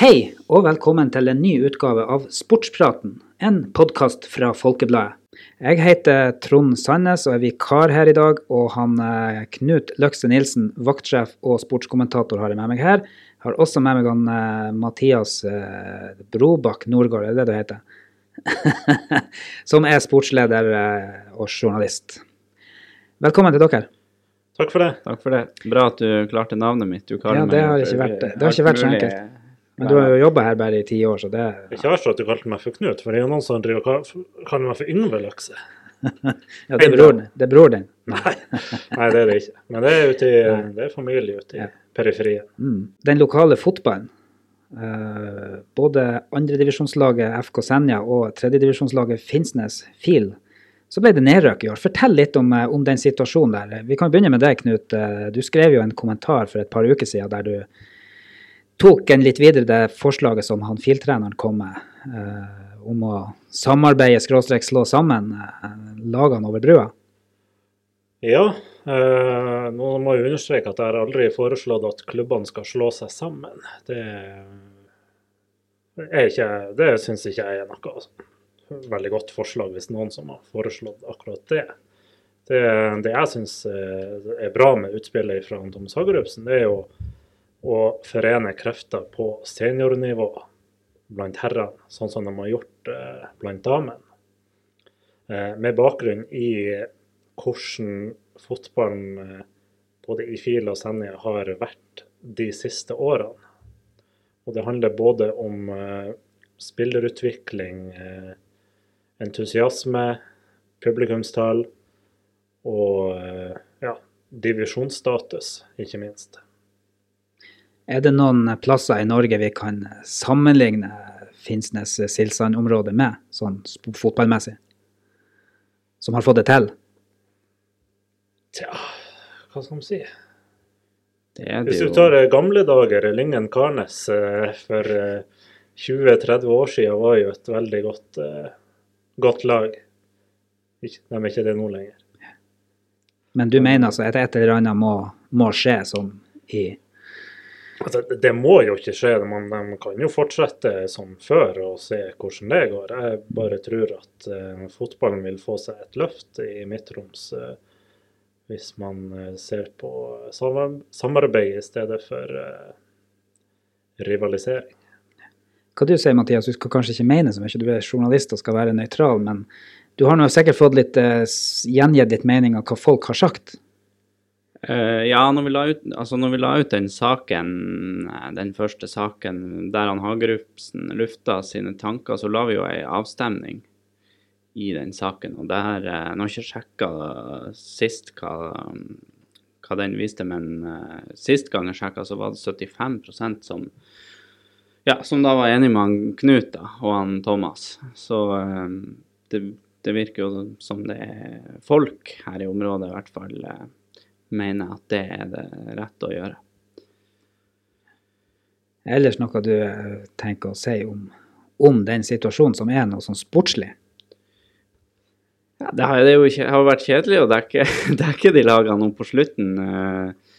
Hei, og velkommen til en ny utgave av Sportspraten, en podkast fra Folkebladet. Jeg heter Trond Sandnes og er vikar her i dag. Og han eh, Knut Løkse Nilsen, vaktsjef og sportskommentator, har jeg med meg her. Jeg har også med meg han eh, Mathias eh, Brobakk Nordgård, er det det heter? Som er sportsleder og journalist. Velkommen til dere. Takk for det. Takk for det. Bra at du klarte navnet mitt. Du kaller Ja, det har ikke vært- det har ikke vært så mulig. enkelt. Men du har jo jobba her bare i ti år, så det Det er ikke verst at du kalte meg for Knut, for det er jo noen som driver kaller meg for Yngve Løkse. Ja, det er bror din. Det bror din. Nei. Nei, det er det ikke. Men det er, ute i, det er familie ute i Ja. periferien. Mm. Den lokale fotballen, uh, både andredivisjonslaget FK Senja og tredjedivisjonslaget Finnsnes FIL, så ble det nedrøk i år. Fortell litt om, eh, om den situasjonen der. Vi kan begynne med deg, Knut. Eh, Du skrev jo en kommentar for et par uker siden der du tok en litt videre det forslaget som han FIL-treneren kom med, eh, om å samarbeide, skråstrek slå sammen eh, lagene over brua. Ja, eh, nå må jeg understreke at jeg har aldri foreslått at klubbene skal slå seg sammen. Det er ikke, det syns ikke jeg er noe veldig godt forslag, hvis noen som har foreslått akkurat det. Det, det jeg syns er bra med utspillet fra Thomas Hagerupsen, det er jo å forene krefter på seniornivå blant herrene, sånn som de har gjort eh, blant damene. Eh, med bakgrunn i hvordan fotballen eh, både i FIL og Senja har vært de siste årene. Og det handler både om spillerutvikling, entusiasme, publikumstall og ja, divisjonsstatus, ikke minst. Er det noen plasser i Norge vi kan sammenligne Finnsnes-Silsand-området med, sånn fotballmessig? Som har fått det til? Tja, hva skal man si? Det er det Hvis du tar eh, gamle dager, Lyngen-Karnes eh, for eh, 20-30 år siden var jo et veldig godt, eh, godt lag. De er ikke det nå lenger. Men du mener altså at et eller annet må, må skje, som i Altså, det- må jo ikke skje, Man, de kan jo fortsette som før og se hvordan det går. Jeg bare tror at uh, fotballen vil få seg et løft i Midt-Troms eh, hvis man uh, ser på samarbeid i stedet for rivalisering. Hva du sier Mathias, du skal kanskje ikke mene så mye, du er journalist og skal være nøytral, men du har nå sikkert fått litt gjengitt litt mening av hva folk har sagt. Eh, ja, når vi, la ut, altså når vi la ut den saken, eh, den første saken der han Hagerupsen lufta sine tanker, så la vi jo ei avstemning i den saken. Og der, uh, Nå har jeg ikke sjekka sist hva, hva den viste, men uh, sist gang jeg sjekka, så var det 75% som ja, som da var enig med han Knut da, og han Thomas. Så det, det virker jo som det er folk her i området i hvert fall mener at det er det rette å gjøre. Ellers noe du eh, tenker å si om, om den situasjonen som er noe sånn sportslig? Ja, det har, det jo ikke, har vært kjedelig å dekke, dekke de lagene nå på slutten. eh,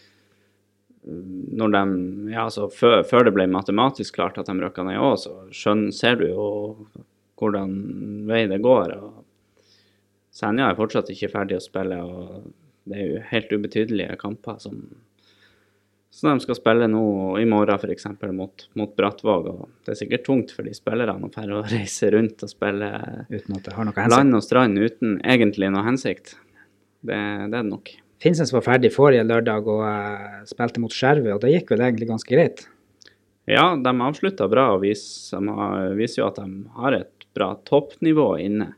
Når de, ja, altså før, før det ble matematisk klart at de røkka ned òg, så skjønn, ser du jo hvordan vei det går. og Senja er fortsatt ikke ferdig å spille, og det er jo helt ubetydelige kamper som, som de skal spille nå i morgen, f.eks. Mot, mot Brattvåg. og Det er sikkert tungt for de spillerne å å reise rundt og spille land og strand uten egentlig noe hensikt. Det, det er det nok. Finnsnes var ferdig forrige lørdag og uh, spilte mot Skjervøy, og det gikk vel egentlig ganske greit? Ja, de avslutta bra og viser, viser jo at de har et bra toppnivå inne.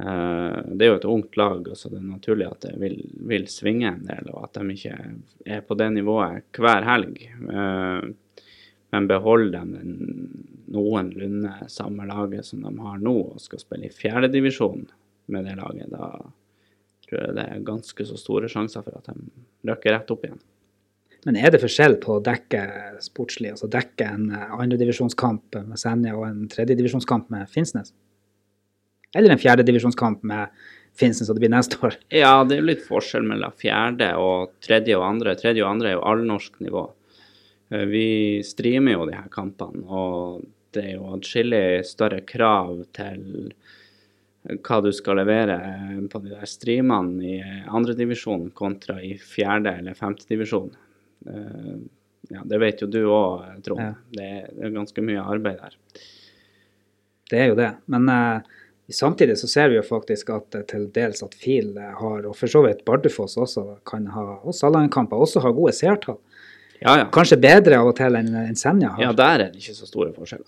Eh, Det er jo et ungt lag, så det er naturlig at det vil, vil svinge en del, og at de ikke er på det nivået hver helg. Eh, Men beholder de noenlunde samme laget som de har nå, og skal spille i fjerdedivisjon med det laget, da tror jeg det er ganske så store sjanser for at de løkker rett opp igjen. Men er det forskjell på å dekke sportslig, altså dekke en eh, andredivisjonskamp med Senja og en tredjedivisjonskamp med Finnsnes? Eller en fjerdedivisjonskamp med Finnsen, så det blir neste år? Ja, det er jo litt forskjell mellom fjerde og tredje og andre. Tredje og andre er jo allnorsk nivå. Eh, Vi streamer jo de her kampene, og det er jo atskillig større krav til hva du skal levere på de der streamene i andredivisjon kontra i fjerde eller femtedivisjon. Ja, det vet jo du òg, Trond. Ja. Det er- ganske mye arbeid der. Det er jo det. Men eh, samtidig så ser vi jo faktisk at eh, til dels at FIL eh, har, og for så vidt Bardufoss også kan ha, og Salangen-kamper også har gode seertall. Ja, ja. Kanskje bedre av og til enn en Senja har. Ja, der er det ikke så store forskjeller.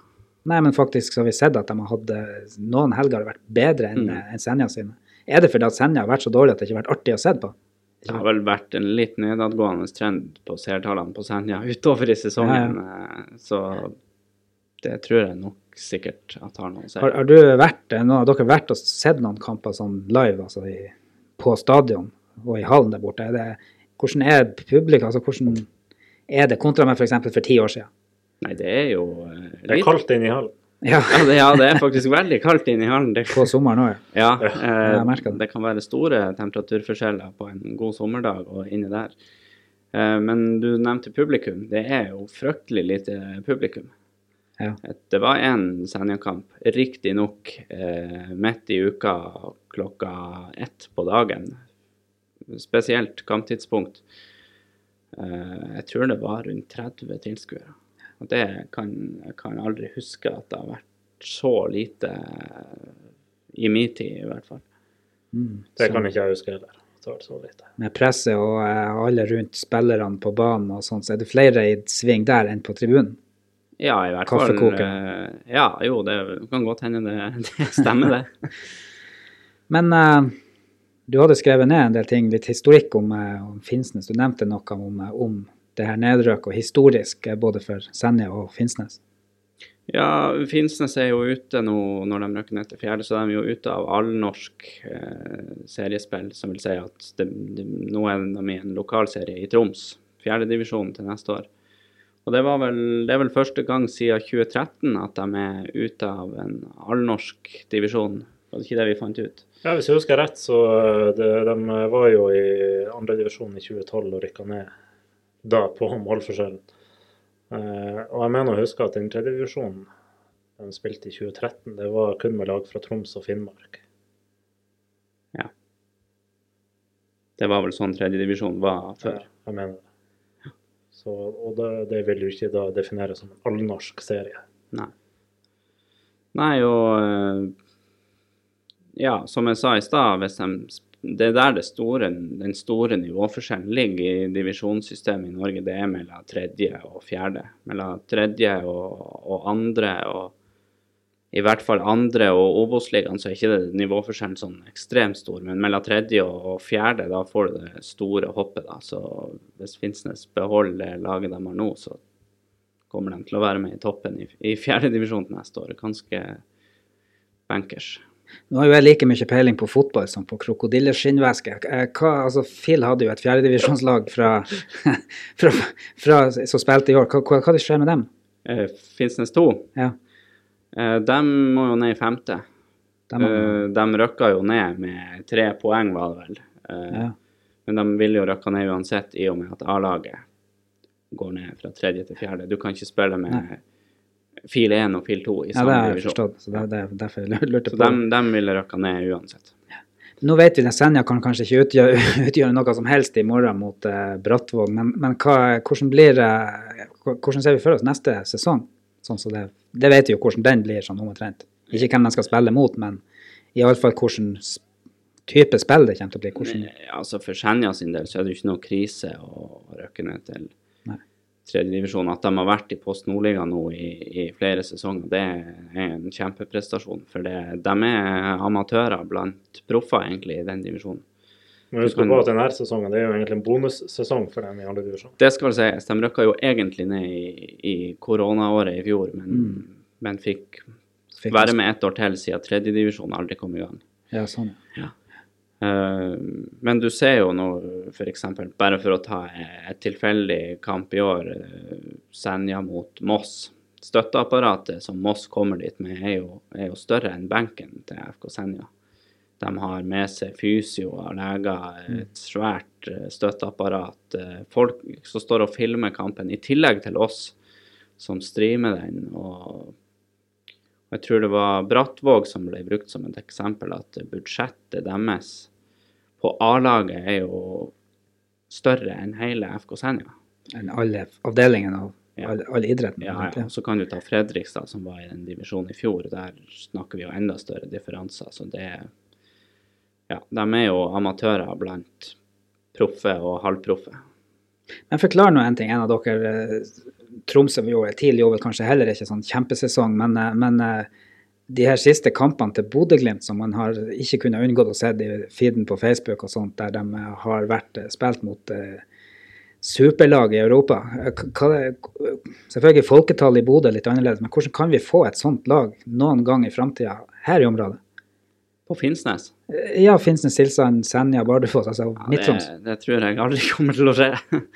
Nei, men faktisk så har vi sett at de har hatt eh, noen helger har vært bedre enn Mm. en Senja sine. Er det fordi at Senja har vært så dårlig at det ikke har vært artig å se på? Det har vel vært en litt nedadgående trend på seertallene på Senja utover i sesongen, eh, så det tror jeg nok sikkert at har noen å. Har, har du vært, noen av dere vært og sett noen kamper sånn live, altså i, på stadion og i hallen der borte? Er det, hvordan er publikum, altså hvordan er det kontra med f.eks. For, for ti år siden? Nei, det er jo eh, Det er kaldt inne i hallen. Ja, ja det, ja, det er faktisk veldig kaldt inne i hallen. Det, på sommeren òg, ja. ja, eh, jeg det. det kan være store temperaturforskjeller på en god sommerdag og inni der. Eh, men du nevnte publikum. Det er jo fryktelig lite publikum. Ja. Det var en Senja-kamp, riktignok eh, midt i uka klokka ett på dagen. Spesielt kamptidspunkt. Eh, jeg tror det var rundt 30 tilskuere. Og det kan jeg kan aldri huske at det har vært så lite i min tid, i hvert fall. Mm. Det Så- kan ikke jeg huske heller. at Det var så lite. med presset og eh, alle rundt spillerne på banen og sånn, så er det flere i sving der enn på tribunen. Ja, i hvert fall. Eh, Ja, jo, det kan godt hende det, det stemmer, det. Men uh, du hadde skrevet ned en del ting, litt historikk om, eh, om Finnsnes. Du nevnte noe om, om det her nedrøk og historisk, både for Senja og Finnsnes. Ja, Finnsnes er jo ute nå når de røkker ned til fjerde, så de er jo ute av allnorsk eh, seriespill, som vil si at det, det, nå er de i en lokalserie i Troms, fjerdedivisjon til neste år. Og det, var vel, det er vel første gang siden 2013 at de er ute av en allnorsk divisjon. Var det ikke det vi fant ut? Ja, Hvis jeg husker rett, så eh, det, de var jo i andredivisjon i 2012 og rykka ned da på målforskjellen. Eh, og jeg mener å huske at den tredjedivisjonen de spilte i 2013, det var kun med lag fra Troms og Finnmark. Ja. Det var vel sånn tredjedivisjon var før. Ja, Jeg mener det. Så, og det, det vil jo ikke da defineres som en allnorsk serie. Nei. Nei, og eh, Ja, som jeg sa i stad, det er der det store, den store nivåforskjellen ligger i divisjonssystemet i Norge. Det er mellom tredje og fjerde. Mellom tredje og, og andre og i hvert fall andre og Obos-ligaen så er ikke det nivåforskjellen sånn ekstremt stor. Men mellom tredje og, fjerde, da får du det store hoppet, da. Så hvis Finnsnes beholder laget de har nå, så kommer de til å være med i toppen i, i fjerdedivisjon neste år. Ganske bankers. Nå har jo jeg like mye peiling på fotball som på krokodilleskinnvæske. Eh, altså, Phil hadde jo et fjerdedivisjonslag fra, fra, fra, som spilte i år. Hva, hva, hva skjer med dem? Eh, Finnsnes 2, Ja, de må jo ned i femte. De, Eh, de røkka jo ned med tre poeng, var det vel. Eh, ja. Men de vil jo røkke ned uansett, i og med at A-laget går ned fra tredje til fjerde. Du kan ikke spille med Nei. fil 1 og fil 2 i ja, det samme har jeg divisjon. forstått. så det, det er derfor jeg lurte Så de, de ville røkka ned uansett. Nå vet vi at Senja kan kanskje ikke utgjøre, utgjøre noe som helst i morgen mot uh, Brattvåg, men, men hva, hvordan blir uh, hvordan ser vi for oss neste sesong? Sånn som det, det vet vi jo hvordan den blir, sånn omtrent. Ikke hvem de skal spille mot, men iallfall hvilken s- type spill det kommer til å bli. Hvordan, Ja, altså For Senja sin del så er det jo ikke noe krise å røkke ned til tredjedivisjon. At de har vært i Post Nordliga nå i, i flere sesonger, det er en kjempeprestasjon. For det, de er amatører blant proffer, egentlig, i den divisjonen. Men husk på at denne sesongen det er jo egentlig en bonussesong for dem i andre divisjon. Det skal sies, de røkka jo egentlig ned i, i koronaåret i fjor, men, Mm. men fikk fikk- være med ett år til siden tredjedivisjon aldri kom i gang. Ja, sånn. ja. Eh, men du ser jo nå f.eks., bare for å ta et tilfeldig kamp i år, eh, Senja mot Moss. Støtteapparatet som Moss kommer dit med, er jo, er jo større enn benken til FK Senja. De har med seg fysio og leger, et svært eh, støtteapparat. eh, Folk som står og filmer kampen, i tillegg til oss som streamer den. Og jeg tror det var Brattvåg som ble brukt som et eksempel, at budsjettet deres på A-laget er jo større enn hele FK Senja. enn alle avdelingene av Ja. all, all idretten. Ja, ja. Så kan du ta Fredrikstad, som var i den divisjonen i fjor. Der snakker vi jo enda større differanser. Så det er Ja, de er jo amatører blant proffe og halvproffe. Men forklar nå en ting. En av dere eh, Tromsø gjorde TIL gjorde kanskje heller ikke sånn kjempesesong, men, eh, men eh, de her siste kampene til Bodø-Glimt som man har ikke kunnet unngått å se i feeden på Facebook og sånt, der de har vært spilt mot superlag i Europa. Hva, selvfølgelig folketallet i Bodø er litt annerledes, men hvordan kan vi få et sånt lag noen gang i framtida her i området? På Finnsnes. Eh, Ja, Finnsnes, Silsand, Senja, Bardufoss, altså Ja, Midt-Troms. det, det tror jeg aldri kommer til å skje.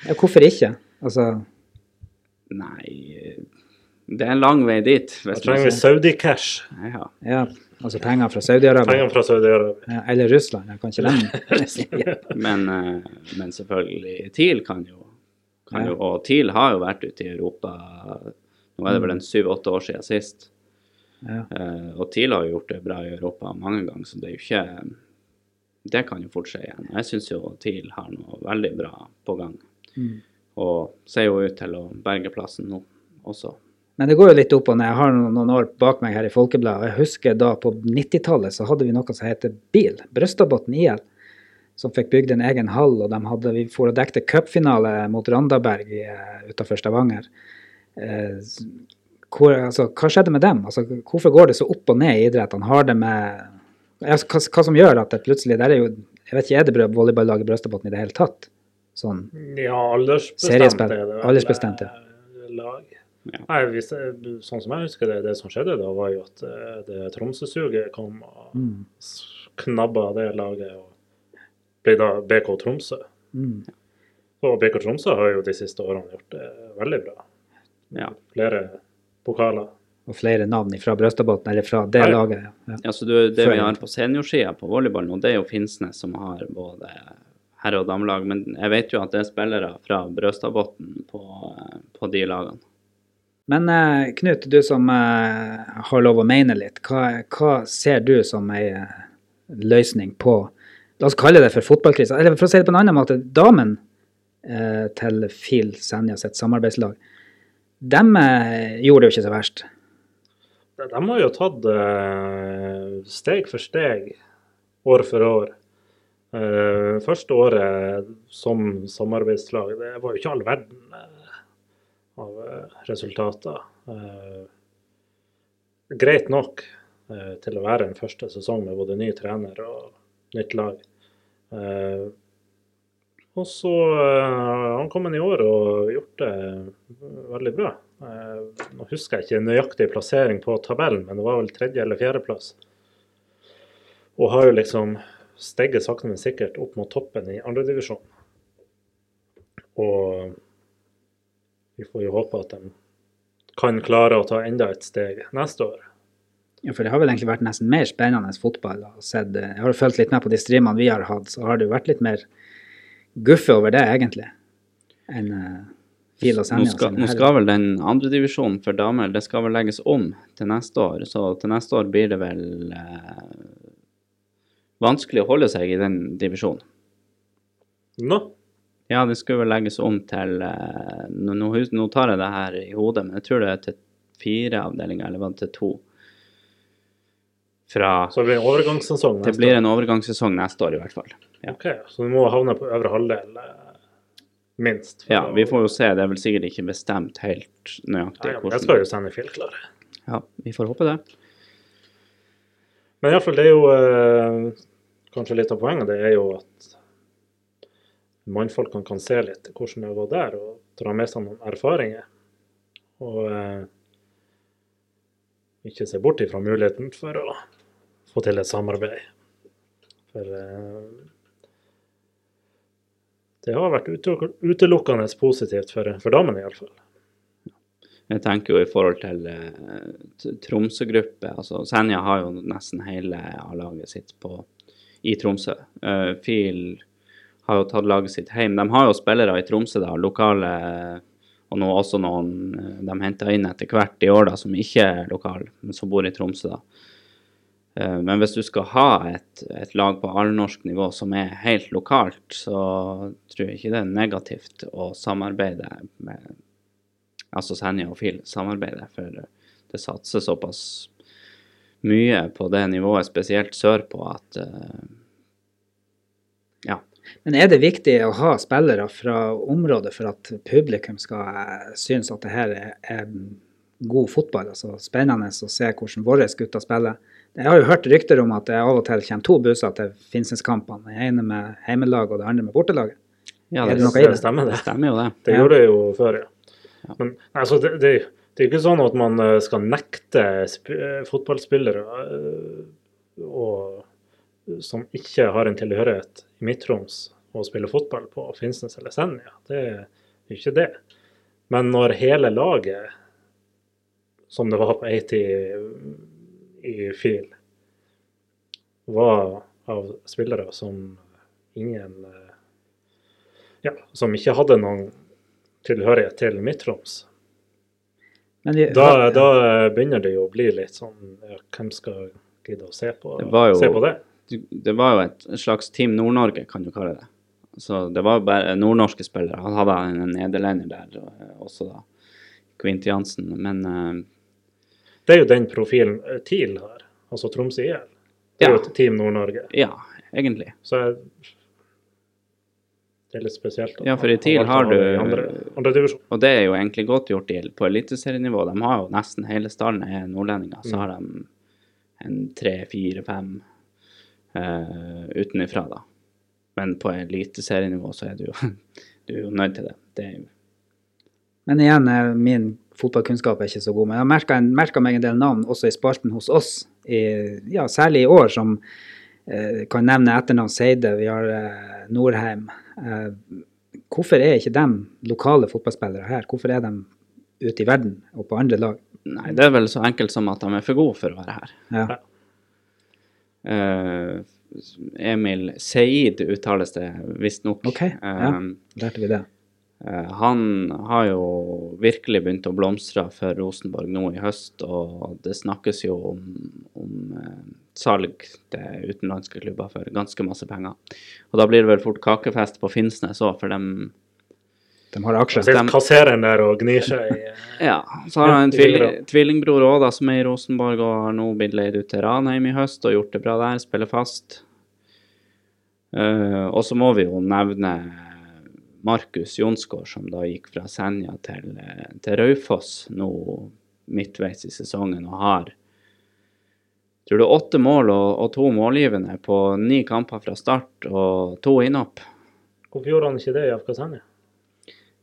Ja, hvorfor ikke? Altså, Nei Det er en lang vei dit. Da trenger vi Saudi-cash. ja. ja, altså penger fra Saudi-Arabia. Penger fra Saudi-Arabia. Ja, Eller Russland, jeg kan ikke lenge. men, eh, men selvfølgelig TIL kan jo, kan Ja. jo Og TIL har jo vært ute i Europa Nå er det vel en syv-åtte år siden sist. Ja. Eh, og TIL har jo gjort det bra i Europa mange ganger, så det er jo ikke Det kan jo fort skje igjen. Jeg syns jo TIL har noe veldig bra på gang. Mm. Og ser jo ut til å berge plassen nå også. Men det går jo litt opp og ned. Jeg har noen, år bak meg her i Folkebladet. Jeg husker da på 90-tallet så hadde vi noe som heter BIL, Brøstadbotn IL, som fikk bygd en egen hall. Og de hadde, vi for og dekte cupfinale mot Randaberg uh, utafor Stavanger. Eh, hvor, altså, hva skjedde med dem? Altså, hvorfor går det så opp og ned i idrettene? Har det med altså, hva, hva som gjør at det plutselig der er jo, Jeg vet ikke, er det volleyballag i Brøstadbotn i det hele tatt? Sånn. Ja, aldersbestemt er det Aldersbestemt, ja. eh, lag. Ja. Nei, hvis sånn som jeg husker det, det som skjedde da, var jo at eh, det Tromsø-suget kom og Mm. knabba det laget og ble da BK Tromsø. Mm. Og BK Tromsø har jo de siste årene gjort det veldig bra. Ja. Flere pokaler. Og flere navn fra Brøstadbotn, eller fra det Ja, ja. laget. Ja. Ja, så du, Det vi har på seniorsida på volleyball nå, det er jo Finnsnes som har både herre- og damelag. Men jeg vet jo at det er spillere fra Brøstadbotn på, på de lagene. Men eh, Knut, du som eh, har lov å mene litt, hva, hva ser du som ei eh, løsning på La oss kalle det for fotballkrisa. Eller for å si det på en annen måte, damen eh, til FIL Senja sitt samarbeidslag, de eh, gjorde det jo ikke så verst. De, har jo tatt eh, steg for steg, år for år. Eh, første året som samarbeidslag, det var jo ikke all verden av resultater. Greit nok til å være en første sesong med både ny trener og nytt lag. Eh, og så uh, han kommet i år og gjort det veldig bra. Uh, nå husker jeg ikke nøyaktig plassering på tabellen, men det var vel tredje- eller fjerdeplass. Og har jo liksom steget sakte, men sikkert opp mot toppen i andredivisjon. Og vi får jo håpe at de kan klare å ta enda et steg neste år. Ja, for det har vel egentlig vært nesten mer spennende fotball. eh, Jeg har jo følt litt med på de streamene vi har hatt, så har det jo vært litt mer guffe over det, egentlig, enn eh, FIL Senja. Nå skal, nå skal vel den andredivisjonen for damer det skal vel legges om til neste år. Så til neste år blir det vel eh, vanskelig å holde seg i den divisjonen. Nå, Ja, det skulle vel legges om til eh, nå, nå tar jeg det her i hodet, men jeg tror det er til fire avdelinger, eller var det til to? Fra så det blir en overgangssesong neste år? Det blir en overgangssesong neste år, i hvert fall. Ja. Ok, så du må havne på øvre halvdel, eh, minst. Ja, vi får jo se. Det er vel sikkert ikke bestemt helt nøyaktig Ja, ja, hvordan Jeg skal jo sende Fjell klare. Ja, vi får håpe det. Men iallfall, det er jo eh, kanskje litt av poenget. Det er jo at mannfolkene kan se litt hvordan det går der, og dra med seg noen erfaringer. Og eh, ikke se bort ifra muligheten for å få til et samarbeid. For eh, det har vært utelukkende positivt for, for damene, iallfall. Jeg tenker jo i forhold til eh, Tromsø-gruppe. altså Senja har jo nesten hele A-laget sitt på, i Tromsø. Uh, FIL har jo tatt laget sitt hjem. De har jo spillere i Tromsø, da, lokale, og nå også noen eh, de henter inn etter hvert i år da, som ikke er lokale, men som bor i Tromsø. da. Eh, men hvis du skal ha et, et lag på allnorsk nivå som er helt lokalt, så tror jeg ikke det er negativt å samarbeide med Altså Senja og FIL samarbeide, for det satser såpass mye på det nivået, spesielt sørpå, at uh. Men er det viktig å ha spillere fra området for at publikum skal eh, synes at det her er, god fotball? altså Spennende å se hvordan våre gutter spiller. Jeg har jo hørt rykter om at det av og til kommer to busser til Finnsnes-kampene. Den ene med heimelag og det andre med bortelaget. ja det, det det? stemmer, det. stemmer jo det. Det gjorde det jo før, ja. Men altså, det, det, det er ikke sånn at man eh, skal nekte sp eh, fotballspillere å som ikke har en tilhørighet i Midt-Troms å spille fotball på Finnsnes eller Senja. Det er ikke det. Men når hele laget, som det var på ei tid i FIL, var av spillere som ingen ja, som ikke hadde noen tilhørighet til Midt-Troms. Men vi- Da, da begynner det jo å bli litt sånn ja, Hvem skal gidde å se på, jo- se på det? Det var jo et slags Team Nord-Norge, kan du kalle det. Så det var bare nordnorske spillere. Han hadde en nederlender der også, da. Quint Jansen. Men uh, Det er jo den profilen eh, TIL har, altså Tromsø IL. Det er Ja. jo Team Nord-Norge. ja, egentlig. Så det er litt spesielt. Ja, for i TIL har du- andre, andre. Og det er jo egentlig godt gjort i, på eliteserienivå. De har jo nesten hele stallen er nordlendinger. Så Mm. har de en tre, fire, fem uh, utenifra, da. Men på eliteserienivå så er du jo, du er jo nødt til det. Det er jo Men igjen, eh, min fotballkunnskap er ikke så god. Men jeg har merka meg en del navn også i spalten hos oss, i, ja, særlig i år, som eh, kan nevne etternavn Seide, vi har eh, Norheim. Eh, hvorfor er ikke de lokale fotballspillere her? Hvorfor er de ute i verden og på andre lag? Nei, det er vel så enkelt som at de er for gode for å være her. Ja. Eh, Emil Seid uttales det visstnok. Ok, ja. Um, Lærte vi det? Eh, Han har jo virkelig begynt å blomstre for Rosenborg nå i høst, og det snakkes jo om, om eh, salg til utenlandske klubber for ganske masse penger. Og da blir det vel fort kakefest på Finnsnes òg, for dem De har aksjer. Sitter kassereren der og gnir seg i Ja. Så har han en tvil, tvillingbror òg, som er i Rosenborg, og har nå blitt leid ut til Ranheim i høst og gjort det bra der, spiller fast. Uh, og så må vi jo nevne Markus Jonsgaard, som da gikk fra Senja til, eh, til Raufoss nå midtveis i sesongen, og har tror du åtte mål og, og to målgivende på ni kamper fra start og to innhopp. Hvorfor gjorde han ikke det i FK Senja?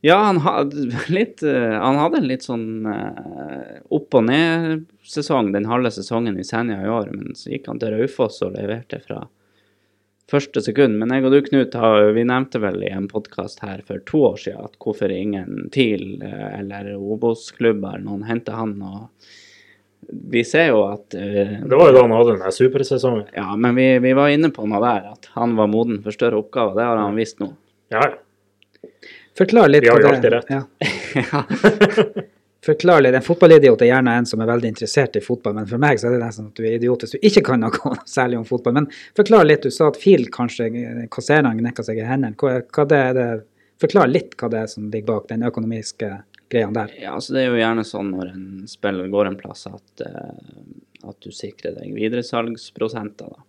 Ja, han, hadde litt, eh, han hadde en litt sånn eh, opp og ned-sesong den halve sesongen i Senja i år, men så gikk han til Raufoss og leverte fra første sekund. Men jeg og du, Knut, har, vi nevnte vel i en podkast her for to år siden at hvorfor ingen TIL eh, eller Obos-klubber noen henter han. og Vi ser jo at uh, Det var jo da han hadde den supersesongen. Ja, men vi, vi var inne på noe der, at han var moden for større oppgaver. Det har han visst nå. Ja. Forklar litt Vi har jo alltid rett. Ja. Forklar litt. En fotballidiot er gjerne en som er veldig interessert i fotball, men for meg så er det nesten at du er idiot hvis du ikke kan noe særlig om fotball. Men forklar litt. Du sa at Phil kanskje kasserer han knekka seg i hendene. Hva, hva det er det, forklar litt hva det er som ligger bak den økonomiske greia der. Ja, altså det er jo gjerne sånn når en spiller går en plass at, eh, at du sikrer deg videresalgsprosenter, da.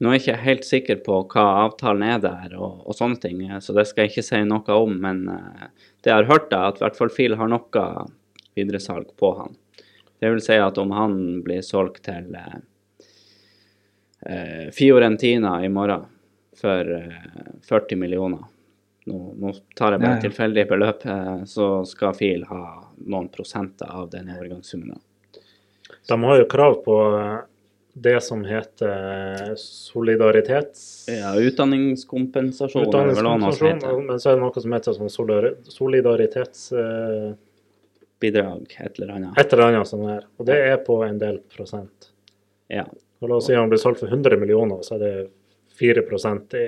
Nå er jeg ikke helt sikker på hva avtalen er der og, og sånne ting, så det skal jeg ikke si noe om, men eh, det jeg har hørt er at i hvert fall Phil har noe videresalg på han. Det vil si at om han blir solgt til eh, eh, Fiorentina i morgen for eh, 40 millioner, nå, nå tar jeg bare Ja, ja. tilfeldige beløp, eh, så skal Phil ha noen prosenter av den overgangssummen. De har jo krav på eh, det som heter solidaritets... Ja, utdanningskompensasjon Utdanningskompensasjon, heter. men så er det noe som heter sånn solidar- solidaritets... eh, Bidrag, et eller annet. et eller annet sånn her. Og det er på en del prosent. Ja. Og la oss si han blir solgt for 100 millioner, så er det 4 i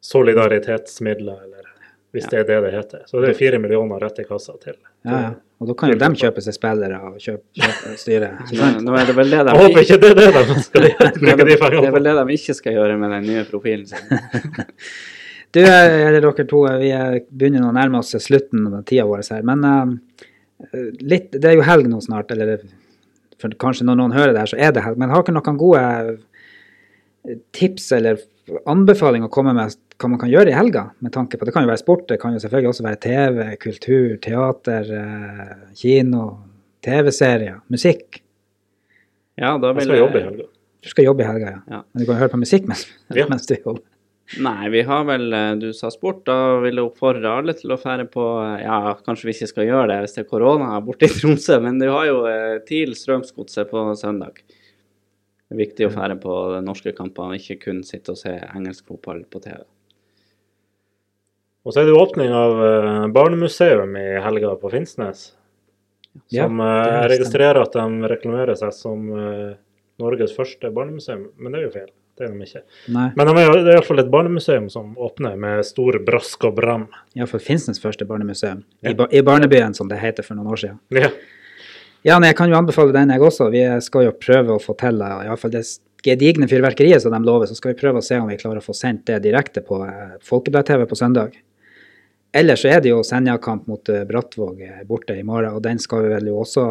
solidaritetsmidler, eller hvis Ja. det er det det heter. Så det er 4 millioner rett i kassa til. Ja, ja. Og da kan jo de kjøpe seg spillere og kjøpe, kjøpe styre. Nå er det vel det de Jeg håper ikke det er det de skal det bruke de vel, det er vel det de ikke skal gjøre med den nye profilen sin. Du, eh, eller dere to, eh, vi eh, begynner å nærme oss slutten av tida vår her. Men uh, litt, det er jo helg nå snart, eller for kanskje når noen hører det her, så er det helg. Men har dere noen gode tips eller anbefalinger å komme med hva man kan gjøre i helga? Med tanke på, Det kan jo være sport, det kan jo selvfølgelig også være TV, kultur, teater, eh, kino, TV-serier, musikk. Ja, da Jeg vil skal jobbe i helga. Du skal jobbe i helga, ja. Ja. Men du kan høre på musikk mens, Ja. mens du jobber. Nei, vi har vel eh, Du sa sport. Da vil jeg oppfordre alle til å fære på eh, Ja, kanskje vi ikke skal gjøre det hvis det er korona borte i Tromsø, men du har jo TIL Strømsgodset på søndag. Det er viktig å fære på norske kampene, ikke kun sitte og se engelsk fotball på TV. Og så er det jo åpning av eh, barnemuseum i helga på Finnsnes. Som ja, jeg registrerer at de reklamerer seg som eh, Norges første barnemuseum, men det er jo feil. Det er de ikke. Nei. Men de det er iallfall et barnemuseum som åpner med stor brask og bram. Iallfall Finnsnes første barnemuseum. Ja. I, ba I Barnebyen, som det heter for noen år siden. Ja. Ja, nei, jeg kan jo anbefale den, jeg også. Vi skal jo prøve å få til eh, i hvert fall det gedigne fyrverkeriet som de lover. Så skal vi prøve å se om vi klarer å få sendt det direkte på eh, Folkeblad-TV på søndag. Ellers så er det jo Senja-kamp mot eh, Brattvåg eh, borte i morgen, og den skal vi vel jo også,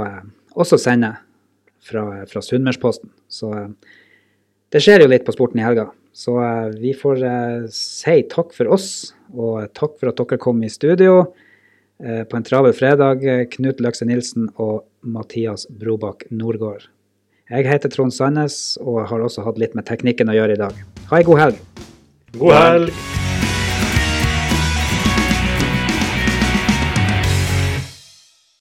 også sende fra, fra Sunnmørsposten. Så det skjer jo litt på sporten i helga. Så vi får si takk for oss, og takk for at dere kom i studio på en travel fredag. Knut Løkse Nilsen og Mathias Brobakk Nordgård. Jeg heter Trond Sandnes og har også hatt litt med teknikken å gjøre i dag. Ha ei god helg. God helg!